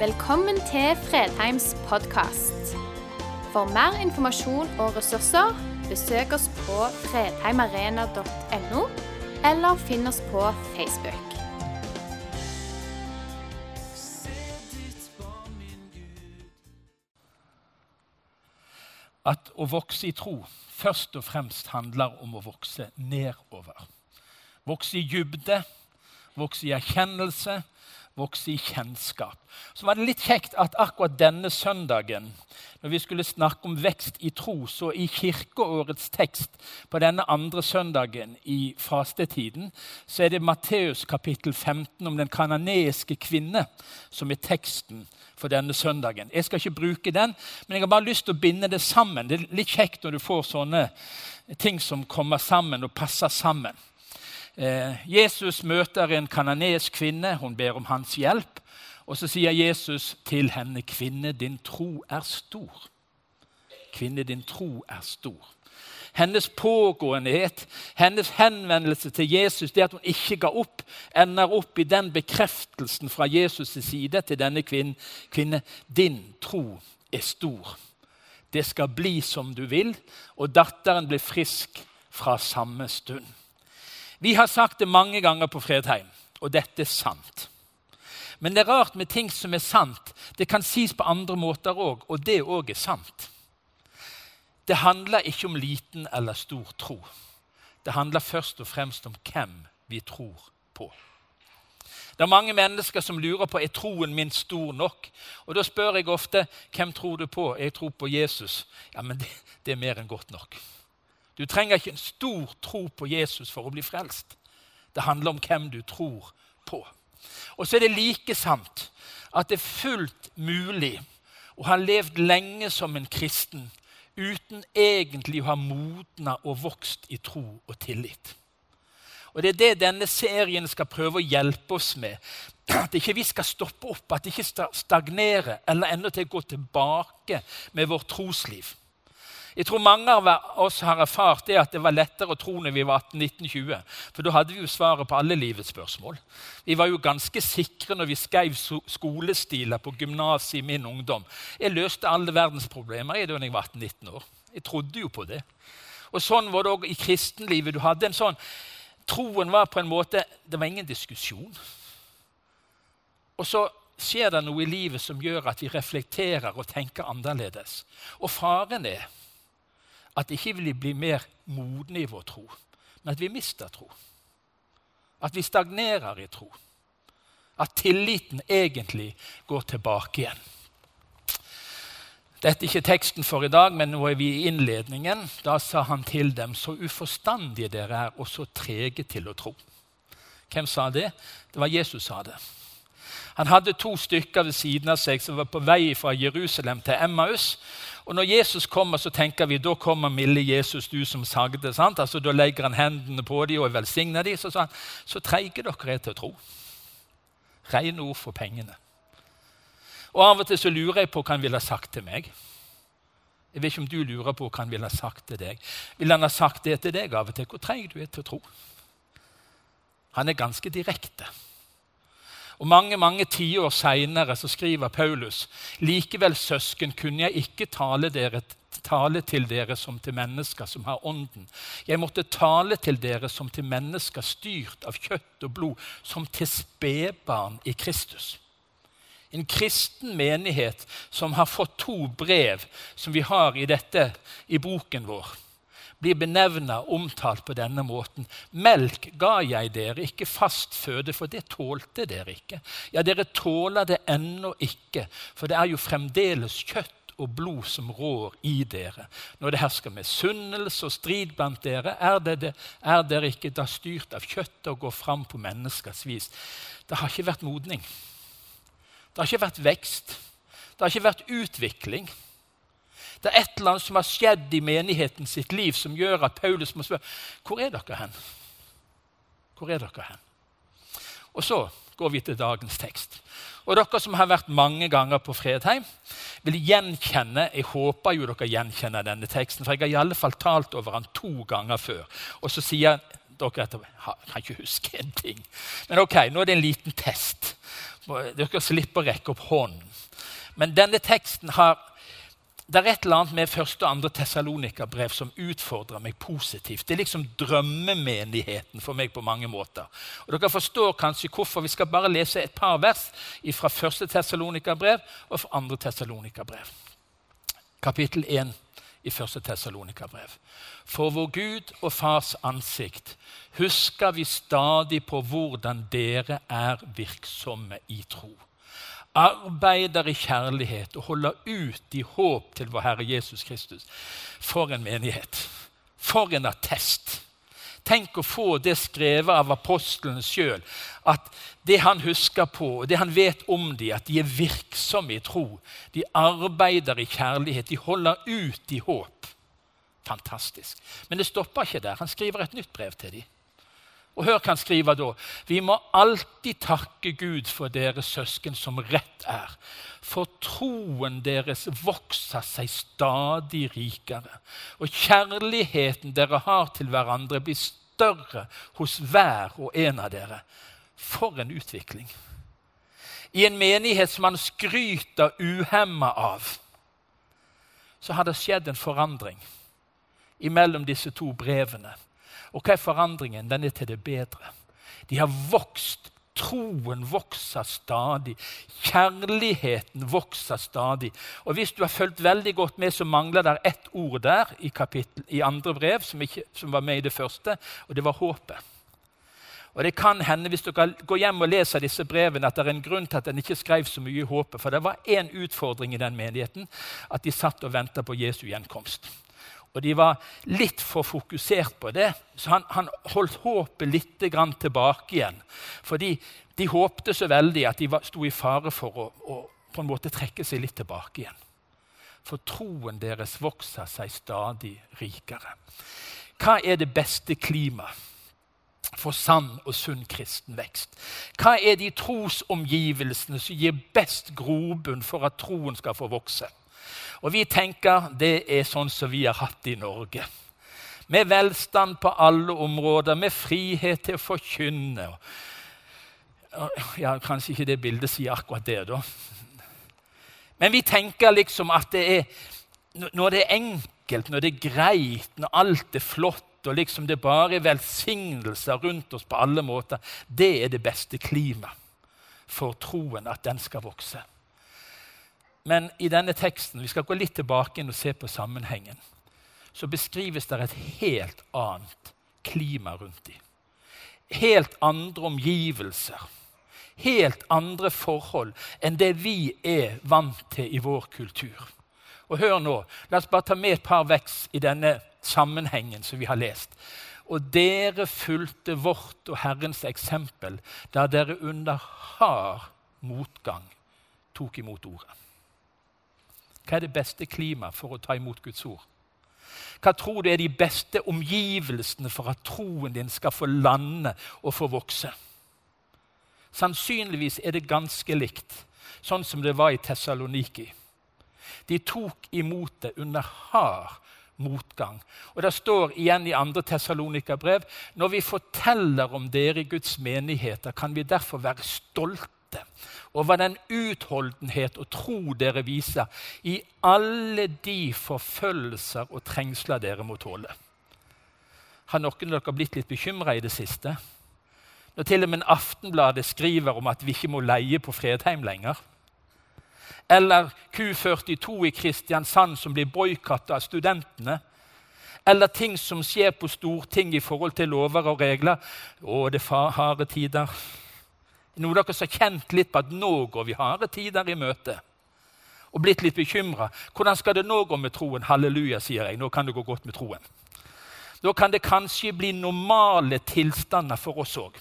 Velkommen til Fredheims podkast. For mer informasjon og ressurser, besøk oss på fredheimarena.no, eller finn oss på Facebook. At å vokse i tro først og fremst handler om å vokse nedover. Vokse i dybde, vokse i erkjennelse, vokse i kjennskap. Så var det litt kjekt at akkurat denne søndagen, når vi skulle snakke om vekst i tro, så i kirkeårets tekst på denne andre søndagen i fastetiden, så er det Matteus kapittel 15 om den kananeiske kvinne som er teksten for denne søndagen. Jeg skal ikke bruke den, men jeg har bare lyst til å binde det sammen. Det er litt kjekt når du får sånne ting som kommer sammen og passer sammen. Eh, Jesus møter en kananesk kvinne. Hun ber om hans hjelp. Og så sier Jesus til henne, 'Kvinne, din tro er stor.' Kvinne, din tro er stor. Hennes pågåenhet, hennes henvendelse til Jesus, det at hun ikke ga opp, ender opp i den bekreftelsen fra Jesus' side til denne kvinnen. Kvinne, din tro er stor. Det skal bli som du vil, og datteren blir frisk fra samme stund. Vi har sagt det mange ganger på Fredheim, og dette er sant. Men det er rart med ting som er sant. Det kan sies på andre måter òg, og det òg er sant. Det handler ikke om liten eller stor tro. Det handler først og fremst om hvem vi tror på. Det er mange mennesker som lurer på er troen min stor nok. Og Da spør jeg ofte hvem tror du på. Jeg tror på Jesus. Ja, men det, det er mer enn godt nok. Du trenger ikke en stor tro på Jesus for å bli frelst. Det handler om hvem du tror på. Og så er det like sant at det er fullt mulig å ha levd lenge som en kristen uten egentlig å ha modna og vokst i tro og tillit. Og Det er det denne serien skal prøve å hjelpe oss med. At ikke vi skal stoppe opp, at det ikke stagnerer eller enda til å gå tilbake med vårt trosliv. Jeg tror mange av oss har erfart det at det var lettere å tro når vi var 18-19-20. For da hadde vi jo svaret på alle livets spørsmål. Vi var jo ganske sikre når vi skrev skolestiler på gymnaset i min ungdom. Jeg løste alle verdens problemer da jeg var 18-19 år. Jeg trodde jo på det. Og Sånn var det òg i kristenlivet. Du hadde en sånn, Troen var på en måte Det var ingen diskusjon. Og så skjer det noe i livet som gjør at vi reflekterer og tenker annerledes. Og faren er at ikke vi blir mer modne i vår tro, men at vi mister tro. At vi stagnerer i tro. At tilliten egentlig går tilbake igjen. Dette er ikke teksten for i dag, men nå er vi i innledningen. Da sa han til dem, så uforstandige dere er, og så trege til å tro. Hvem sa det? Det var Jesus sa det. Han hadde to stykker ved siden av seg som var på vei fra Jerusalem til Emmaus. Og Når Jesus kommer, så tenker vi da kommer milde Jesus, du som sagde. sant? Altså, Da legger han hendene på dem og velsigner dem. Så sa han, så treige dere er til å tro. Rene ord for pengene. Og Av og til så lurer jeg på hva han ville ha sagt til meg. Jeg vet ikke om du lurer på hva han ville ha sagt til deg. Vil han ha sagt det til deg av og til? Hvor treig du er til å tro? Han er ganske direkte. Og Mange mange tiår seinere skriver Paulus likevel, søsken, kunne jeg ikke tale, dere, tale til dere som til mennesker som har ånden. Jeg måtte tale til dere som til mennesker styrt av kjøtt og blod, som til spedbarn i Kristus. En kristen menighet som har fått to brev, som vi har i dette i boken vår blir benevna omtalt på denne måten. Melk ga jeg dere, ikke fast føde, for det tålte dere ikke. Ja, dere tåler det ennå ikke, for det er jo fremdeles kjøtt og blod som rår i dere. Når det hersker misunnelse og strid blant dere, er, det, er dere ikke da styrt av kjøttet og går fram på menneskers vis. Det har ikke vært modning. Det har ikke vært vekst. Det har ikke vært utvikling. Det er et eller annet som har skjedd i menigheten sitt liv som gjør at Paulus må spørre hvor er dere hen? Hvor er dere hen? Og så går vi til dagens tekst. Og Dere som har vært mange ganger på Fredheim, vil gjenkjenne Jeg håper jo dere gjenkjenner denne teksten, for jeg har i alle fall talt over den to ganger før. Og så sier dere at jeg kan ikke huske en ting. Men ok, nå er det en liten test. Dere slipper å rekke opp hånden. Men denne teksten har det er et eller annet med første og andre Tessalonika-brev som utfordrer meg positivt. Det er liksom drømmemenigheten for meg på mange måter. Og Dere forstår kanskje hvorfor vi skal bare lese et par vers fra første Tessalonika-brev og fra andre Tessalonika-brev. Kapittel 1 i første Tessalonika-brev. For vår Gud og Fars ansikt husker vi stadig på hvordan dere er virksomme i tro arbeider i kjærlighet og holder ut i håp til vår Herre Jesus Kristus. For en menighet! For en attest! Tenk å få det skrevet av apostelen sjøl. At det han husker på, det han vet om dem, at de er virksomme i tro. De arbeider i kjærlighet. De holder ut i håp. Fantastisk. Men det stopper ikke der. Han skriver et nytt brev til dem. Og hør hva han skriver da. Vi må alltid takke Gud for deres søsken som rett er. For troen deres vokser seg stadig rikere. Og kjærligheten dere har til hverandre, blir større hos hver og en av dere. For en utvikling! I en menighet som han skryter uhemma av, så har det skjedd en forandring imellom disse to brevene. Og hva er forandringen? Den er til det bedre. De har vokst. Troen vokser stadig. Kjærligheten vokser stadig. Og Hvis du har fulgt veldig godt med, så mangler det ett ord der i, kapittel, i andre brev som, ikke, som var med i det første, og det var håpet. Og Det kan hende hvis dere går hjem og leser disse brevene, at det er en grunn til at en ikke skrev så mye i håpet. For det var én utfordring i den menigheten, at de satt og venta på Jesu gjenkomst. Og de var litt for fokusert på det, så han, han holdt håpet litt tilbake igjen. Fordi de håpte så veldig at de var, sto i fare for å, å på en måte trekke seg litt tilbake igjen. For troen deres vokser seg stadig rikere. Hva er det beste klimaet for sann og sunn kristen vekst? Hva er de trosomgivelsene som gir best grobunn for at troen skal få vokse? Og vi tenker det er sånn som vi har hatt i Norge. Med velstand på alle områder, med frihet til å forkynne. Ja, Kanskje ikke det bildet sier akkurat det, da. Men vi tenker liksom at det er når det er enkelt, når det er greit, når alt er flott, og liksom det bare er velsignelser rundt oss på alle måter, det er det beste klimaet for troen at den skal vokse. Men i denne teksten vi skal gå litt tilbake og se på sammenhengen, så beskrives det et helt annet klima rundt dem. Helt andre omgivelser. Helt andre forhold enn det vi er vant til i vår kultur. Og hør nå, La oss bare ta med et par veks i denne sammenhengen som vi har lest. Og dere fulgte vårt og Herrens eksempel da dere under hard motgang tok imot ordet. Hva er det beste klimaet for å ta imot Guds ord? Hva tror du er de beste omgivelsene for at troen din skal få lande og få vokse? Sannsynligvis er det ganske likt, sånn som det var i Tessaloniki. De tok imot det under hard motgang. Og Det står igjen i 2. Tessalonika-brev når vi forteller om dere i Guds menigheter, kan vi derfor være stolte over den utholdenhet og tro dere viser i alle de forfølgelser og trengsler dere må tåle. Har noen av dere blitt litt bekymra i det siste? Når til og med Aftenbladet skriver om at vi ikke må leie på Fredheim lenger. Eller Q42 i Kristiansand som blir boikotta av studentene. Eller ting som skjer på Stortinget i forhold til lover og regler. Å, det er harde tider. Noen av dere som har kjent litt på at nå går vi harde tider i møte. Og blitt litt bekymra. Hvordan skal det nå gå med troen? Halleluja, sier jeg. Nå kan det gå godt med troen. Da kan det kanskje bli normale tilstander for oss òg.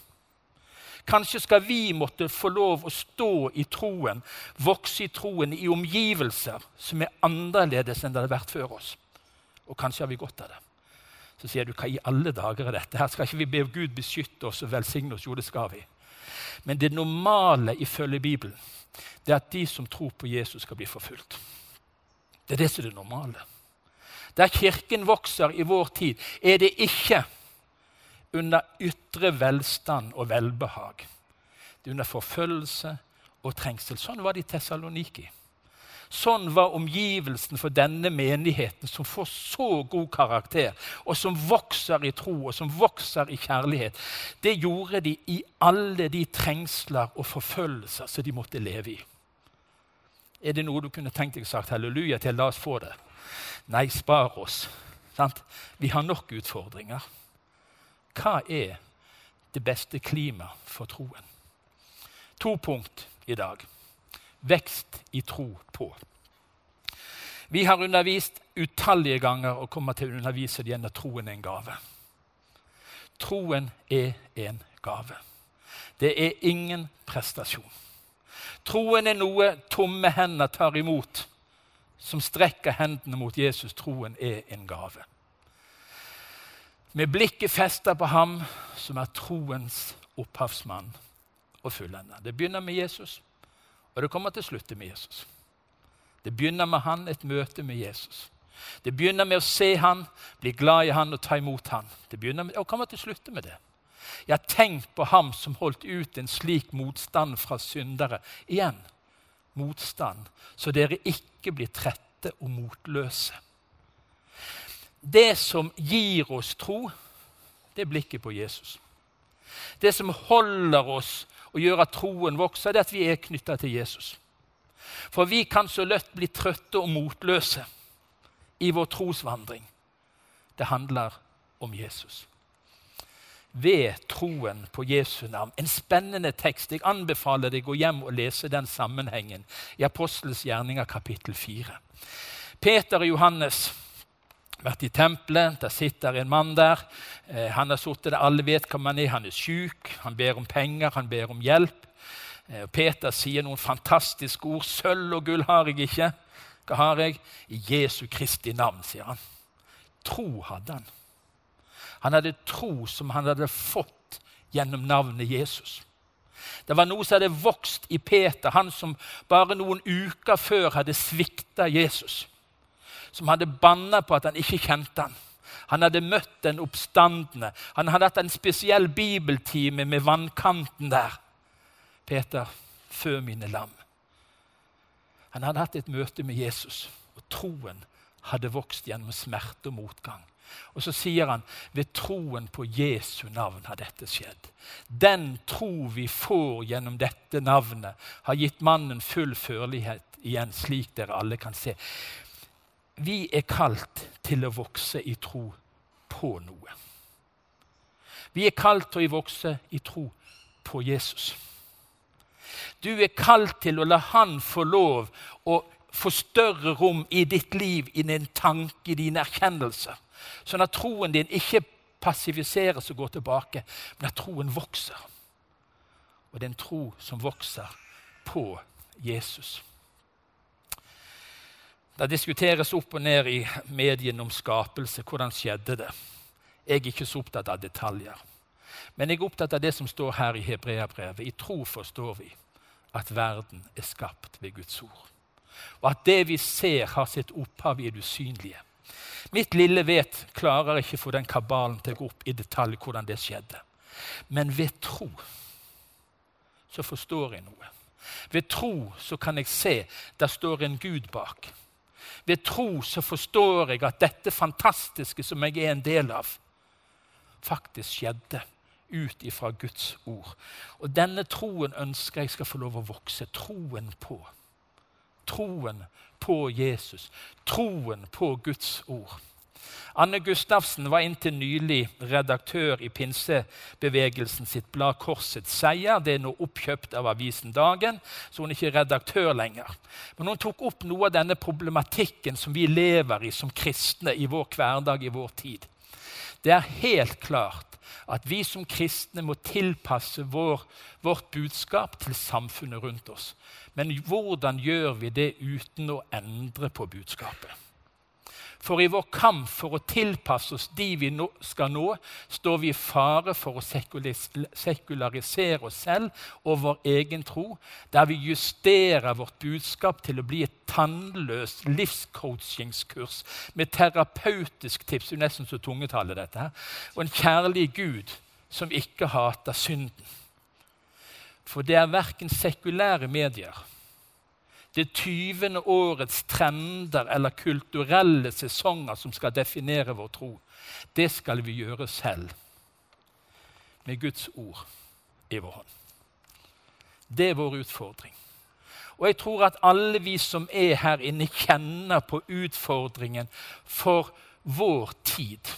Kanskje skal vi måtte få lov å stå i troen, vokse i troen i omgivelser som er annerledes enn det har vært før oss. Og kanskje har vi godt av det. Så sier du hva i alle dager er dette? Her skal ikke vi be Gud beskytte oss og velsigne oss. Jo, det skal vi. Men det normale ifølge Bibelen det er at de som tror på Jesus, skal bli forfulgt. Det er det som er det normale. Der Kirken vokser i vår tid, er det ikke under ytre velstand og velbehag. Det er under forfølgelse og trengsel. Sånn var det i Tessaloniki. Sånn var omgivelsen for denne menigheten, som får så god karakter, og som vokser i tro og som vokser i kjærlighet. Det gjorde de i alle de trengsler og forfølgelser som de måtte leve i. Er det noe du kunne tenkt deg sagt halleluja til? La oss få det. Nei, spar oss. Sant? Vi har nok utfordringer. Hva er det beste klimaet for troen? To punkt i dag. Vekst i tro på. Vi har undervist utallige ganger og kommer til å undervise igjen at troen er en gave. Troen er en gave. Det er ingen prestasjon. Troen er noe tomme hender tar imot, som strekker hendene mot Jesus. Troen er en gave. Med blikket festet på ham som er troens opphavsmann og fullender. Det begynner med Jesus, og det kommer til å slutte med Jesus. Det begynner med han, et møte med Jesus. Det begynner med å se han, bli glad i han og ta imot han. Det begynner med, og kommer til å slutte med det. Jeg har tenkt på ham som holdt ut en slik motstand fra syndere. Igjen motstand, så dere ikke blir trette og motløse. Det som gir oss tro, det er blikket på Jesus. Det som holder oss og gjør at troen vokser, det er at vi er knytta til Jesus. For vi kan så lett bli trøtte og motløse i vår trosvandring. Det handler om Jesus. Ved troen på Jesu navn. En spennende tekst. Jeg anbefaler deg å gå hjem og lese den sammenhengen i Apostels gjerninger kapittel 4. Peter og Johannes vært i tempelet. Der sitter en mann der. Eh, han har sittet der, Alle vet hva han er. Han er syk, han ber om penger, han ber om hjelp. Eh, Peter sier noen fantastiske ord. 'Sølv og gull har jeg ikke.' Hva har jeg? I Jesu Kristi navn, sier han. Tro hadde han. Han hadde tro som han hadde fått gjennom navnet Jesus. Det var noe som hadde vokst i Peter, han som bare noen uker før hadde svikta Jesus som hadde banna på at han ikke kjente han. Han hadde møtt den oppstandende. Han hadde hatt en spesiell bibeltime med vannkanten der. Peter, før mine lam. Han hadde hatt et møte med Jesus, og troen hadde vokst gjennom smerte og motgang. Og så sier han ved troen på Jesu navn har dette skjedd. Den tro vi får gjennom dette navnet, har gitt mannen full førlighet igjen, slik dere alle kan se vi er kalt til å vokse i tro på noe. Vi er kalt til å vokse i tro på Jesus. Du er kalt til å la Han få lov å få større rom i ditt liv, i din tanke, i dine erkjennelser. Sånn at troen din ikke passiviseres og går tilbake, men at troen vokser. Og det er en tro som vokser på Jesus. Det diskuteres opp og ned i mediene om skapelse. Hvordan skjedde det? Jeg er ikke så opptatt av detaljer. Men jeg er opptatt av det som står her i Hebreabrevet. I tro forstår vi at verden er skapt ved Guds ord. Og at det vi ser, har sitt opphav i det usynlige. Mitt lille vet klarer ikke få den kabalen til å gå opp i detalj hvordan det skjedde. Men ved tro så forstår jeg noe. Ved tro så kan jeg se der står en Gud bak. Ved tro så forstår jeg at dette fantastiske som jeg er en del av, faktisk skjedde ut ifra Guds ord. Og denne troen ønsker jeg skal få lov å vokse. Troen på. Troen på Jesus. Troen på Guds ord. Anne Gustavsen var inntil nylig redaktør i pinsebevegelsen sitt blad Korsets seier. Det er nå oppkjøpt av avisen Dagen, så hun er ikke redaktør lenger. Men hun tok opp noe av denne problematikken som vi lever i som kristne i vår hverdag i vår tid. Det er helt klart at vi som kristne må tilpasse vår, vårt budskap til samfunnet rundt oss. Men hvordan gjør vi det uten å endre på budskapet? For i vår kamp for å tilpasse oss de vi nå skal nå, står vi i fare for å sekularisere oss selv og vår egen tro, der vi justerer vårt budskap til å bli et tannløst livscoachingskurs med terapeutisk tips. Det er nesten så tungetallet, dette her. Og en kjærlig Gud som ikke hater synden. For det er verken sekulære medier, det 20. årets trender eller kulturelle sesonger som skal definere vår tro. Det skal vi gjøre selv, med Guds ord i vår hånd. Det er vår utfordring. Og jeg tror at alle vi som er her inne, kjenner på utfordringen for vår tid.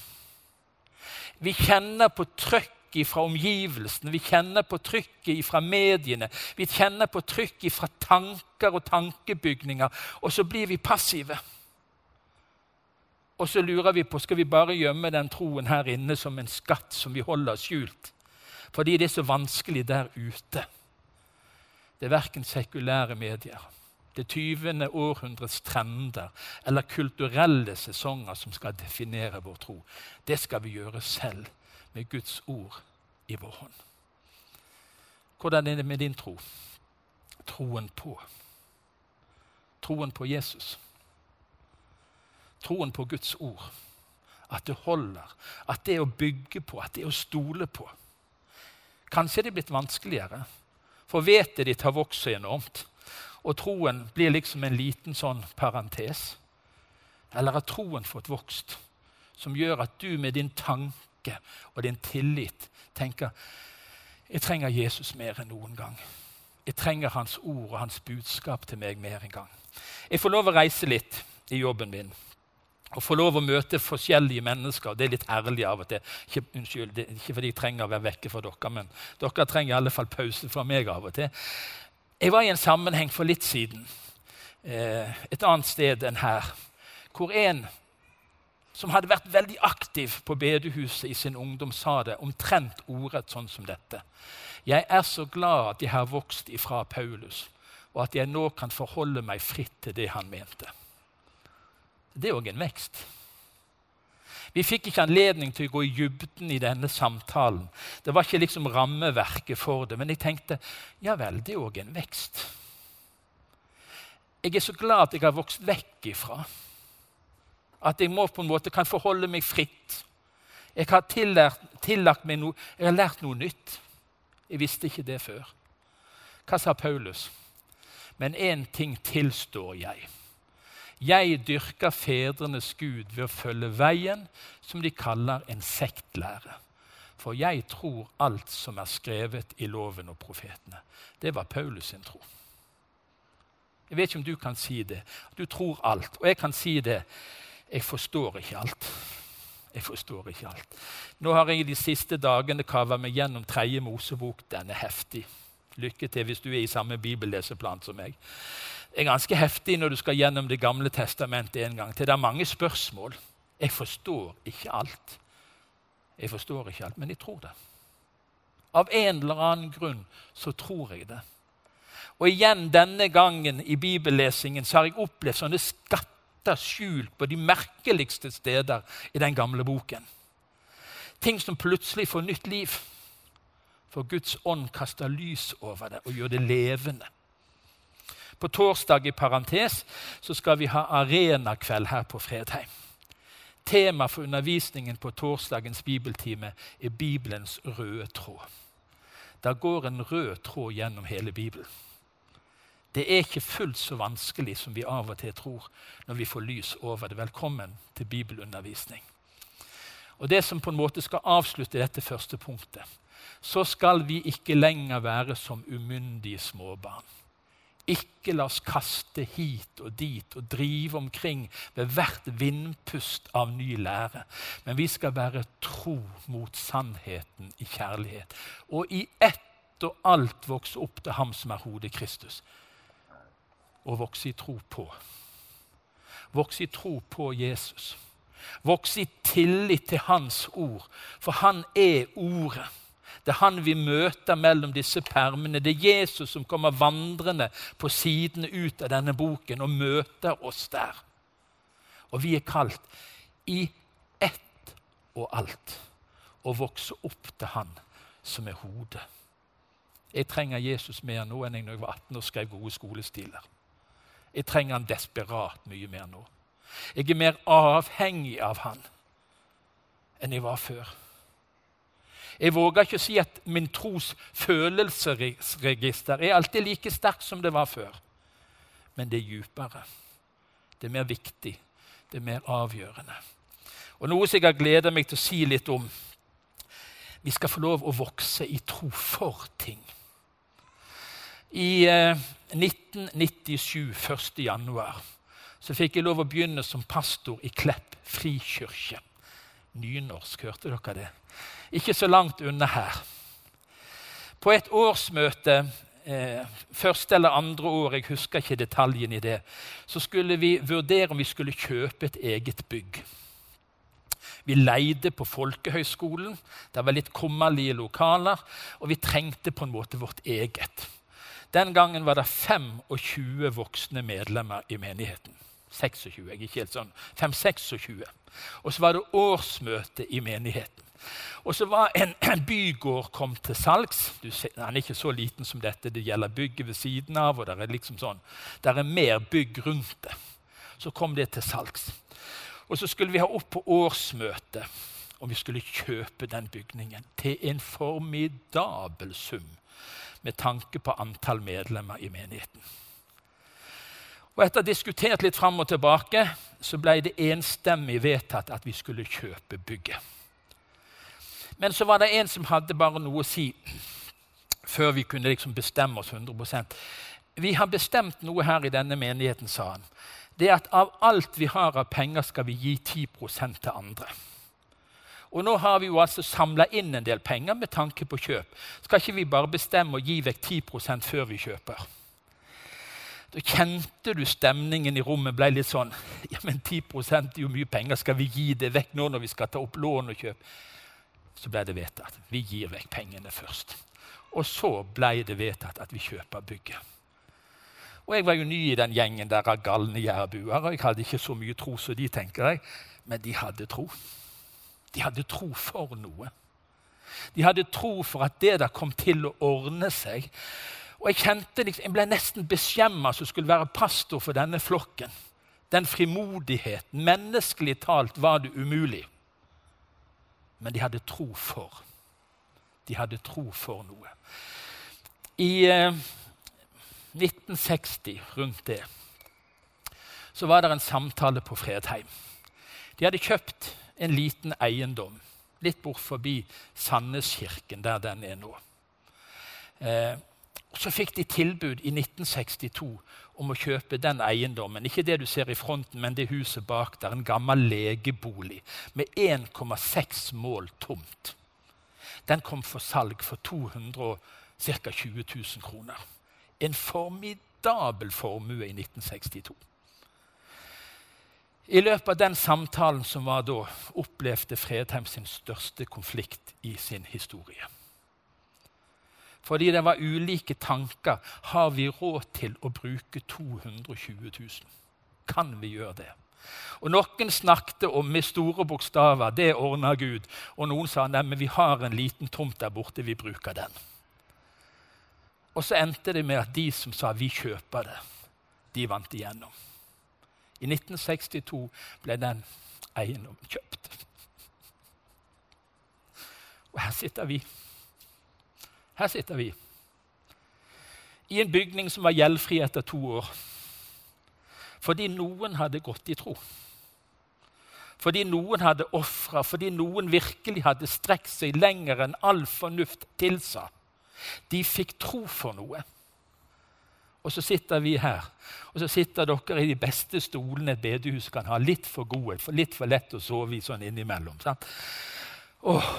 Vi kjenner på trøkk fra omgivelsene, vi kjenner på trykket fra mediene, vi kjenner på trykket fra tanker og tankebygninger, og så blir vi passive. Og så lurer vi på skal vi bare gjemme den troen her inne som en skatt som vi holder skjult. Fordi det er så vanskelig der ute. Det er verken sekulære medier, det 20. århundrets trender eller kulturelle sesonger som skal definere vår tro. Det skal vi gjøre selv med Guds ord i vår hånd. Hvordan er det med din tro? Troen på. Troen på Jesus. Troen på Guds ord. At det holder. At det er å bygge på. At det er å stole på. Kanskje det er blitt vanskeligere, for vettet ditt har vokst så enormt. Og troen blir liksom en liten sånn parentes. Eller har troen fått vokst, som gjør at du med din tanke og din tillit tenker jeg trenger Jesus mer enn noen gang. Jeg trenger hans ord og hans budskap til meg mer enn gang. Jeg får lov å reise litt i jobben min og få lov å møte forskjellige mennesker. Det er litt ærlig av og til. Ikke, unnskyld, det er ikke fordi jeg trenger å være vekke fra dere, men dere trenger i alle fall pause fra meg av og til. Jeg var i en sammenheng for litt siden, eh, et annet sted enn her, hvor en som hadde vært veldig aktiv på bedehuset i sin ungdom, sa det omtrent ordrett sånn som dette. Jeg er så glad at jeg har vokst ifra Paulus, og at jeg nå kan forholde meg fritt til det han mente. Det er òg en vekst. Vi fikk ikke anledning til å gå i dybden i denne samtalen. Det var ikke liksom rammeverket for det, men jeg tenkte ja vel, det er òg en vekst. Jeg er så glad at jeg har vokst vekk ifra. At jeg må på en måte kan forholde meg fritt. Jeg har tillært, tillagt meg noe, jeg har lært noe nytt. Jeg visste ikke det før. Hva sa Paulus? Men én ting tilstår jeg. Jeg dyrker fedrenes Gud ved å følge veien som de kaller en sektlære. For jeg tror alt som er skrevet i loven og profetene. Det var Paulus sin tro. Jeg vet ikke om du kan si det. Du tror alt. Og jeg kan si det. Jeg forstår ikke alt. Jeg forstår ikke alt. Nå har jeg de siste dagene kava meg gjennom tredje Mosebok. Den er heftig. Lykke til hvis du er i samme bibelleseplan som meg. Det er ganske heftig når du skal gjennom Det gamle testamentet en gang til. Det er mange spørsmål. Jeg forstår ikke alt. Jeg forstår ikke alt, men jeg tror det. Av en eller annen grunn så tror jeg det. Og igjen denne gangen i bibellesingen så har jeg opplevd sånne skatter skjult på de merkeligste steder i den gamle boken. Ting som plutselig får nytt liv. For Guds ånd kaster lys over det og gjør det levende. På torsdag i parentes så skal vi ha arenakveld her på Fredheim. Tema for undervisningen på torsdagens bibeltime er Bibelens røde tråd. Der går en rød tråd gjennom hele Bibelen. Det er ikke fullt så vanskelig som vi av og til tror når vi får lys over det. Velkommen til bibelundervisning. Og Det som på en måte skal avslutte dette første punktet, så skal vi ikke lenger være som umyndige småbarn. Ikke la oss kaste hit og dit og drive omkring ved hvert vindpust av ny lære. Men vi skal være tro mot sannheten i kjærlighet. Og i ett og alt vokse opp til ham som er hodet Kristus. Og vokse i tro på. Vokse i tro på Jesus. Vokse i tillit til Hans ord, for Han er Ordet. Det er han vi møter mellom disse permene. Det er Jesus som kommer vandrende på sidene ut av denne boken og møter oss der. Og vi er kalt i ett og alt å vokse opp til han som er hodet. Jeg trenger Jesus mer nå enn jeg da jeg var 18 og skrev gode skolestiler. Jeg trenger han desperat mye mer nå. Jeg er mer avhengig av han enn jeg var før. Jeg våger ikke å si at min tros følelsesregister er alltid like sterkt som det var før. men det er djupere. Det er mer viktig. Det er mer avgjørende. Og noe som jeg har gleda meg til å si litt om. Vi skal få lov å vokse i tro for ting. I eh, 1997, 1. januar, så fikk jeg lov å begynne som pastor i Klepp frikirke. Nynorsk, hørte dere det? Ikke så langt unna her. På et årsmøte eh, første eller andre år, jeg husker ikke detaljen i det, så skulle vi vurdere om vi skulle kjøpe et eget bygg. Vi leide på folkehøyskolen. Det var litt kummerlige lokaler, og vi trengte på en måte vårt eget. Den gangen var det 25 voksne medlemmer i menigheten. 26, jeg er ikke helt sånn. 5-26. Og så var det årsmøte i menigheten. Og så var en, en bygård kom til salgs. Ser, den er ikke så liten som dette. Det gjelder bygget ved siden av. og Det er liksom sånn, det er mer bygg rundt det. Så kom det til salgs. Og så skulle vi ha opp på årsmøte om vi skulle kjøpe den bygningen til en formidabel sum med tanke på antall medlemmer i menigheten. Og Etter å ha diskutert litt fram og tilbake så ble det enstemmig vedtatt at vi skulle kjøpe bygget. Men så var det en som hadde bare noe å si før vi kunne liksom bestemme oss 100% Vi har bestemt noe her i denne menigheten, sa han. Det er at av alt vi har av penger, skal vi gi 10% til andre. Og nå har vi jo altså samla inn en del penger med tanke på kjøp. Skal ikke vi bare bestemme å gi vekk 10% før vi kjøper? Da kjente du stemningen i rommet ble litt sånn Ja, men 10% er jo mye penger. Skal vi gi det vekk nå når vi skal ta opp lån og kjøpe? så ble det vedtatt. Vi gir vekk pengene først. Og så ble det vedtatt at vi kjøper bygget. Og Jeg var jo ny i den gjengen der av galne jærbuer, jeg hadde ikke så mye tro som de, tenker jeg. Men de hadde tro. De hadde tro for noe. De hadde tro for at det der kom til å ordne seg. Og Jeg kjente liksom, jeg ble nesten beskjemma som skulle være pastor for denne flokken. Den frimodigheten. Menneskelig talt var det umulig men de hadde tro for. De hadde tro for noe. I eh, 1960, rundt det, så var det en samtale på Fredheim. De hadde kjøpt en liten eiendom litt bort forbi Sandneskirken, der den er nå. Eh, så fikk de tilbud i 1962 om å kjøpe den eiendommen. Ikke det du ser i fronten, men det huset bak der. En gammel legebolig med 1,6 mål tomt. Den kom for salg for 200 ca. 20 000 kroner. En formidabel formue i 1962. I løpet av den samtalen som var da, opplevde Fredheim sin største konflikt i sin historie. Fordi det var ulike tanker. Har vi råd til å bruke 220 000? Kan vi gjøre det? Og Noen snakket om med store bokstaver det ordner Gud. Og noen sa nei, men vi har en liten tomt der borte, vi bruker den. Og så endte det med at de som sa vi kjøper det, de vant igjennom. I 1962 ble den eiendommen kjøpt. Og her sitter vi. Her sitter vi i en bygning som var gjeldfri etter to år. Fordi noen hadde gått i tro. Fordi noen hadde ofra, fordi noen virkelig hadde strekt seg lenger enn all fornuft tilsa. De fikk tro for noe. Og så sitter vi her, og så sitter dere i de beste stolene et bedehus kan ha. Litt for gode, litt for lett å sove i sånn innimellom. Sant? Åh,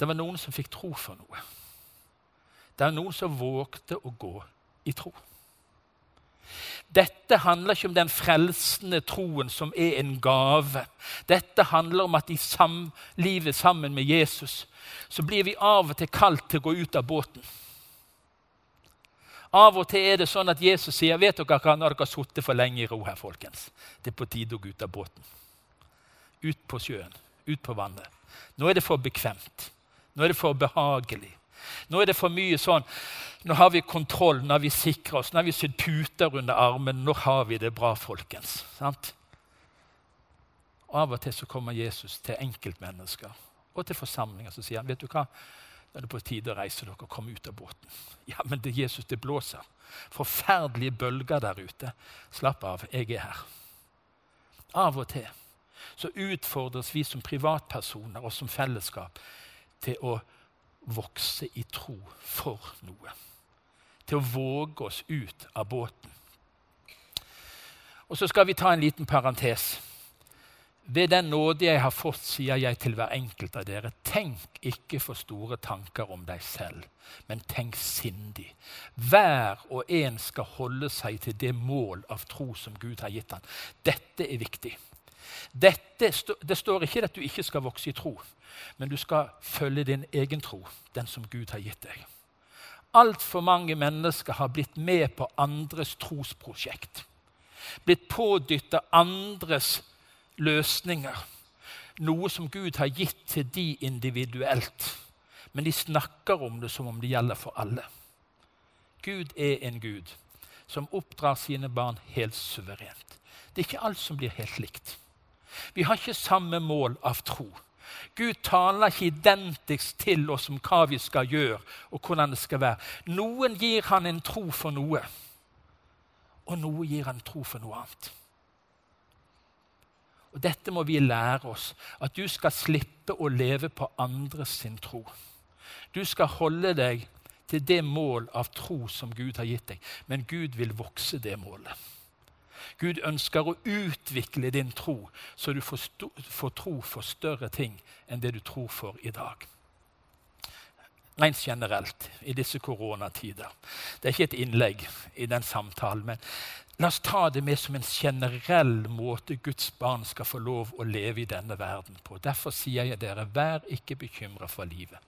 det var noen som fikk tro for noe. Det er noen som vågte å gå i tro. Dette handler ikke om den frelsende troen som er en gave. Dette handler om at i sam livet sammen med Jesus så blir vi av og til kalt til å gå ut av båten. Av og til er det sånn at Jesus sier vet dere hva, når dere har sittet for lenge i ro her, folkens. Det er på tide å gå ut av båten. Ut på sjøen, ut på vannet. Nå er det for bekvemt. Nå er det for behagelig. Nå er det for mye sånn Nå har vi kontroll, nå har vi sikra oss, nå har vi sydd puter under armen. Nå har vi det bra, folkens. Sant? Og Av og til så kommer Jesus til enkeltmennesker og til forsamlinger som sier han, vet du hva? Er det på tide å reise dere og komme ut av båten. Ja, men det Jesus, det blåser. Forferdelige bølger der ute. Slapp av, jeg er her. Av og til så utfordres vi som privatpersoner og som fellesskap til å vokse i tro for noe. Til å våge oss ut av båten. Og så skal vi ta en liten parentes. Ved den nåde jeg har fått, sier jeg til hver enkelt av dere, tenk ikke for store tanker om deg selv, men tenk sindig. Hver og en skal holde seg til det mål av tro som Gud har gitt ham. Dette er viktig. Dette, det står ikke at du ikke skal vokse i tro, men du skal følge din egen tro, den som Gud har gitt deg. Altfor mange mennesker har blitt med på andres trosprosjekt. Blitt pådytta andres løsninger. Noe som Gud har gitt til de individuelt. Men de snakker om det som om det gjelder for alle. Gud er en Gud som oppdrar sine barn helt suverent. Det er ikke alt som blir helt likt. Vi har ikke samme mål av tro. Gud taler ikke identisk til oss om hva vi skal gjøre, og hvordan det skal være. Noen gir han en tro for noe, og noe gir han tro for noe annet. Og Dette må vi lære oss, at du skal slippe å leve på andres sin tro. Du skal holde deg til det mål av tro som Gud har gitt deg, men Gud vil vokse det målet. Gud ønsker å utvikle din tro, så du får, får tro for større ting enn det du tror for i dag rent generelt i disse koronatider. Det er ikke et innlegg i den samtalen, men La oss ta det med som en generell måte Guds barn skal få lov å leve i denne verden på. Derfor sier jeg dere, vær ikke bekymra for livet.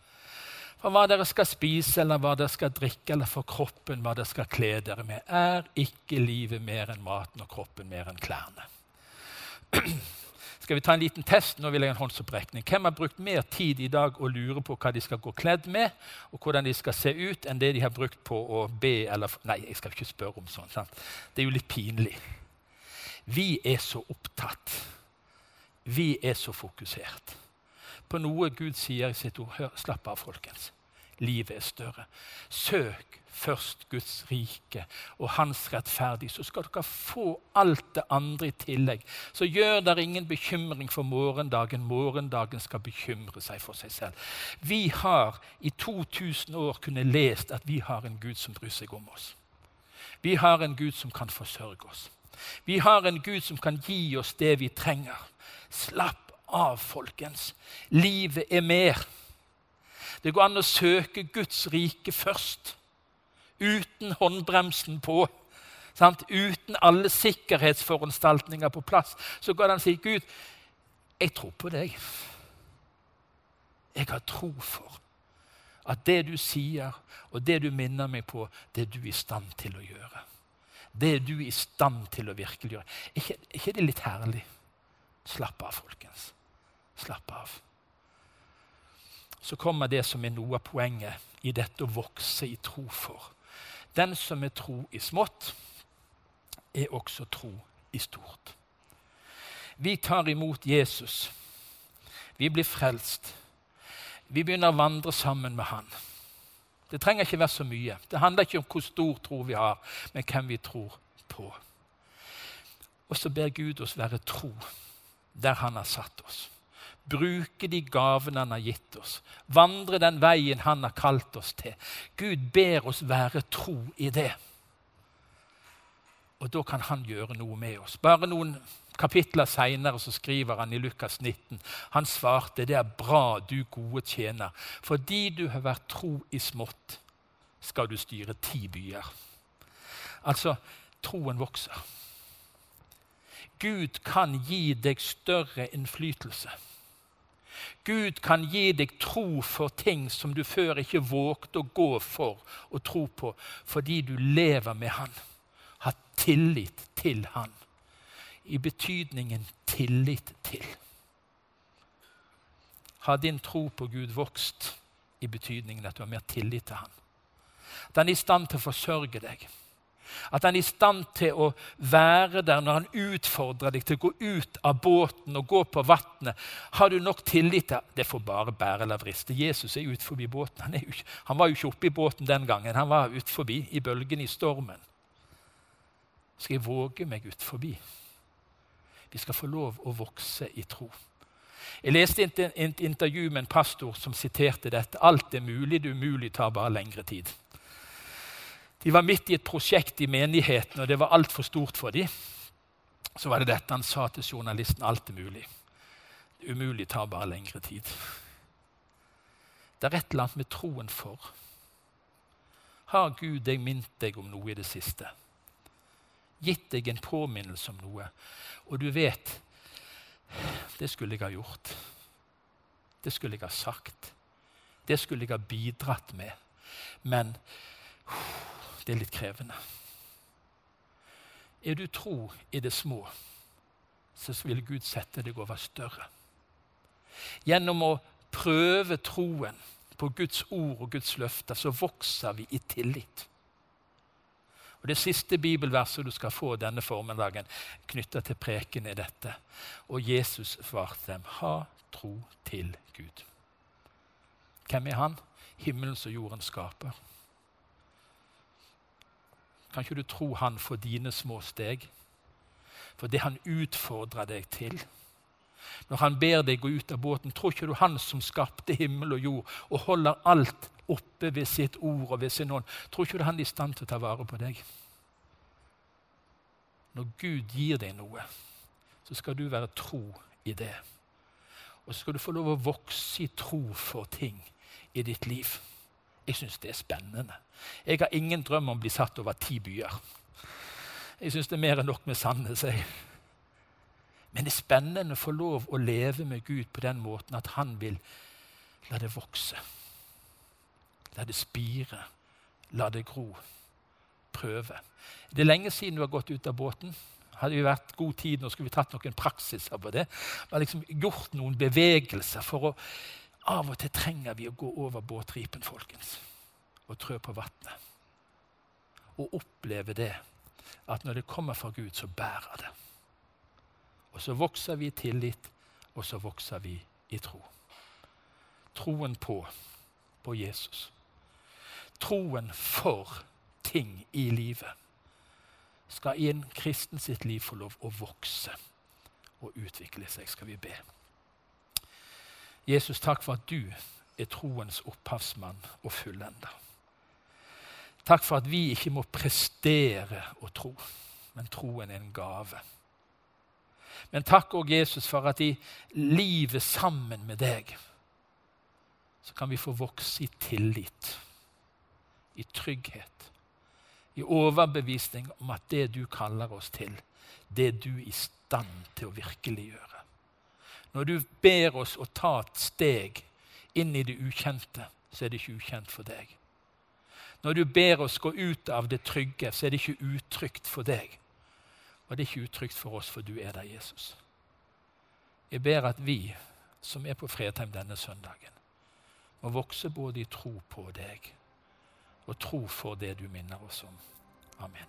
For hva dere skal spise, eller hva dere skal drikke, eller for kroppen, hva dere skal kle dere med. Er ikke livet mer enn maten og kroppen mer enn klærne? Skal vi ta en liten test? Nå vil jeg en håndsopprekning. Hvem har brukt mer tid i dag å lure på hva de skal gå kledd med, og hvordan de skal se ut, enn det de har brukt på å be eller Nei, jeg skal ikke spørre om sånt. Sant? Det er jo litt pinlig. Vi er så opptatt. Vi er så fokusert på noe Gud sier i sitt ord. Hør, slapp av, folkens. Livet er større. Søk først Guds rike og hans rettferdighet, så skal dere få alt det andre i tillegg. Så gjør dere ingen bekymring for morgendagen. Morgendagen skal bekymre seg for seg selv. Vi har i 2000 år kunnet lest at vi har en Gud som bryr seg om oss. Vi har en Gud som kan forsørge oss. Vi har en Gud som kan gi oss det vi trenger. Slapp av, folkens. Livet er mer. Det går an å søke Guds rike først uten håndbremsen på. Sant? Uten alle sikkerhetsforanstaltninger på plass. Så går det an å si, 'Gud, jeg tror på deg. Jeg har tro for at det du sier, og det du minner meg på, det er du i stand til å gjøre. Det er du i stand til å virkeliggjøre. Er ikke, ikke det litt herlig? Slapp av, folkens. Slapp av. Så kommer det som er noe av poenget i dette å vokse i tro for. Den som er tro i smått, er også tro i stort. Vi tar imot Jesus. Vi blir frelst. Vi begynner å vandre sammen med han. Det trenger ikke være så mye. Det handler ikke om hvor stor tro vi har, men hvem vi tror på. Og så ber Gud oss være tro der han har satt oss bruke de gavene han har gitt oss, vandre den veien han har kalt oss til. Gud ber oss være tro i det. Og da kan han gjøre noe med oss. Bare noen kapitler seinere skriver han i Lukas 19. Han svarte, 'Det er bra, du gode tjener, fordi du har vært tro i smått, skal du styre ti byer.' Altså, troen vokser. Gud kan gi deg større innflytelse. Gud kan gi deg tro for ting som du før ikke vågte å gå for og tro på, fordi du lever med Han, har tillit til Han. I betydningen tillit til. Har din tro på Gud vokst i betydningen at du har mer tillit til Han? Den er i stand til å forsørge deg. At han er i stand til å være der når han utfordrer deg til å gå ut av båten og gå på vannet. Har du nok tillit til Det får bare bære eller vriste. Jesus er ut forbi båten. Han, jo, han, var jo ikke oppe i båten den gangen. Han var ut forbi i bølgen, i stormen. Skal jeg våge meg ut forbi? Vi skal få lov å vokse i tro. Jeg leste et intervju med en pastor som siterte dette. Alt er mulig, det umulige tar bare lengre tid. De var midt i et prosjekt i menigheten, og det var altfor stort for dem. Så var det dette han sa til journalisten. Alt er mulig. Det umulige tar bare lengre tid. Det er et eller annet med troen for. Har Gud deg minnet deg om noe i det siste? Gitt deg en påminnelse om noe? Og du vet det skulle jeg ha gjort. Det skulle jeg ha sagt. Det skulle jeg ha bidratt med. Men det er litt krevende. Er du tro i det små, så vil Gud sette deg over større. Gjennom å prøve troen på Guds ord og Guds løfter, så vokser vi i tillit. Og Det siste bibelverset du skal få denne formiddagen, knytta til preken, er dette. Og Jesus svarte dem, ha tro til Gud. Hvem er han? Himmelen og jorden skaper. Kan ikke du tro han for dine små steg? For det han utfordrer deg til. Når han ber deg gå ut av båten, tror ikke du han som skapte himmel og jord og holder alt oppe ved sitt ord og ved sin ånd, tror ikke du han er i stand til å ta vare på deg? Når Gud gir deg noe, så skal du være tro i det. Og så skal du få lov å vokse i tro for ting i ditt liv. Jeg syns det er spennende. Jeg har ingen drøm om å bli satt over ti byer. Jeg syns det er mer enn nok med Sandnes. Men det er spennende å få lov å leve med Gud på den måten at han vil la det vokse. La det spire. La det gro. Prøve. Det er lenge siden du har gått ut av båten. Hadde vi vært god tid, nå skulle vi tatt noen praksiser på det. Har liksom gjort noen bevegelser for å av og til trenger vi å gå over båtripen, folkens, og trø på vannet. Og oppleve det at når det kommer fra Gud, så bærer det. Og så vokser vi i tillit, og så vokser vi i tro. Troen på, på Jesus. Troen for ting i livet skal i en kristen sitt liv få lov å vokse og utvikle seg, skal vi be. Jesus, takk for at du er troens opphavsmann og fullender. Takk for at vi ikke må prestere å tro, men troen er en gave. Men takk òg, Jesus, for at i livet sammen med deg så kan vi få vokse i tillit, i trygghet, i overbevisning om at det du kaller oss til, det er du i stand til å virkeliggjøre. Når du ber oss å ta et steg inn i det ukjente, så er det ikke ukjent for deg. Når du ber oss gå ut av det trygge, så er det ikke utrygt for deg. Og det er ikke utrygt for oss, for du er der, Jesus. Jeg ber at vi som er på Fredheim denne søndagen, må vokse både i tro på deg og tro for det du minner oss om. Amen.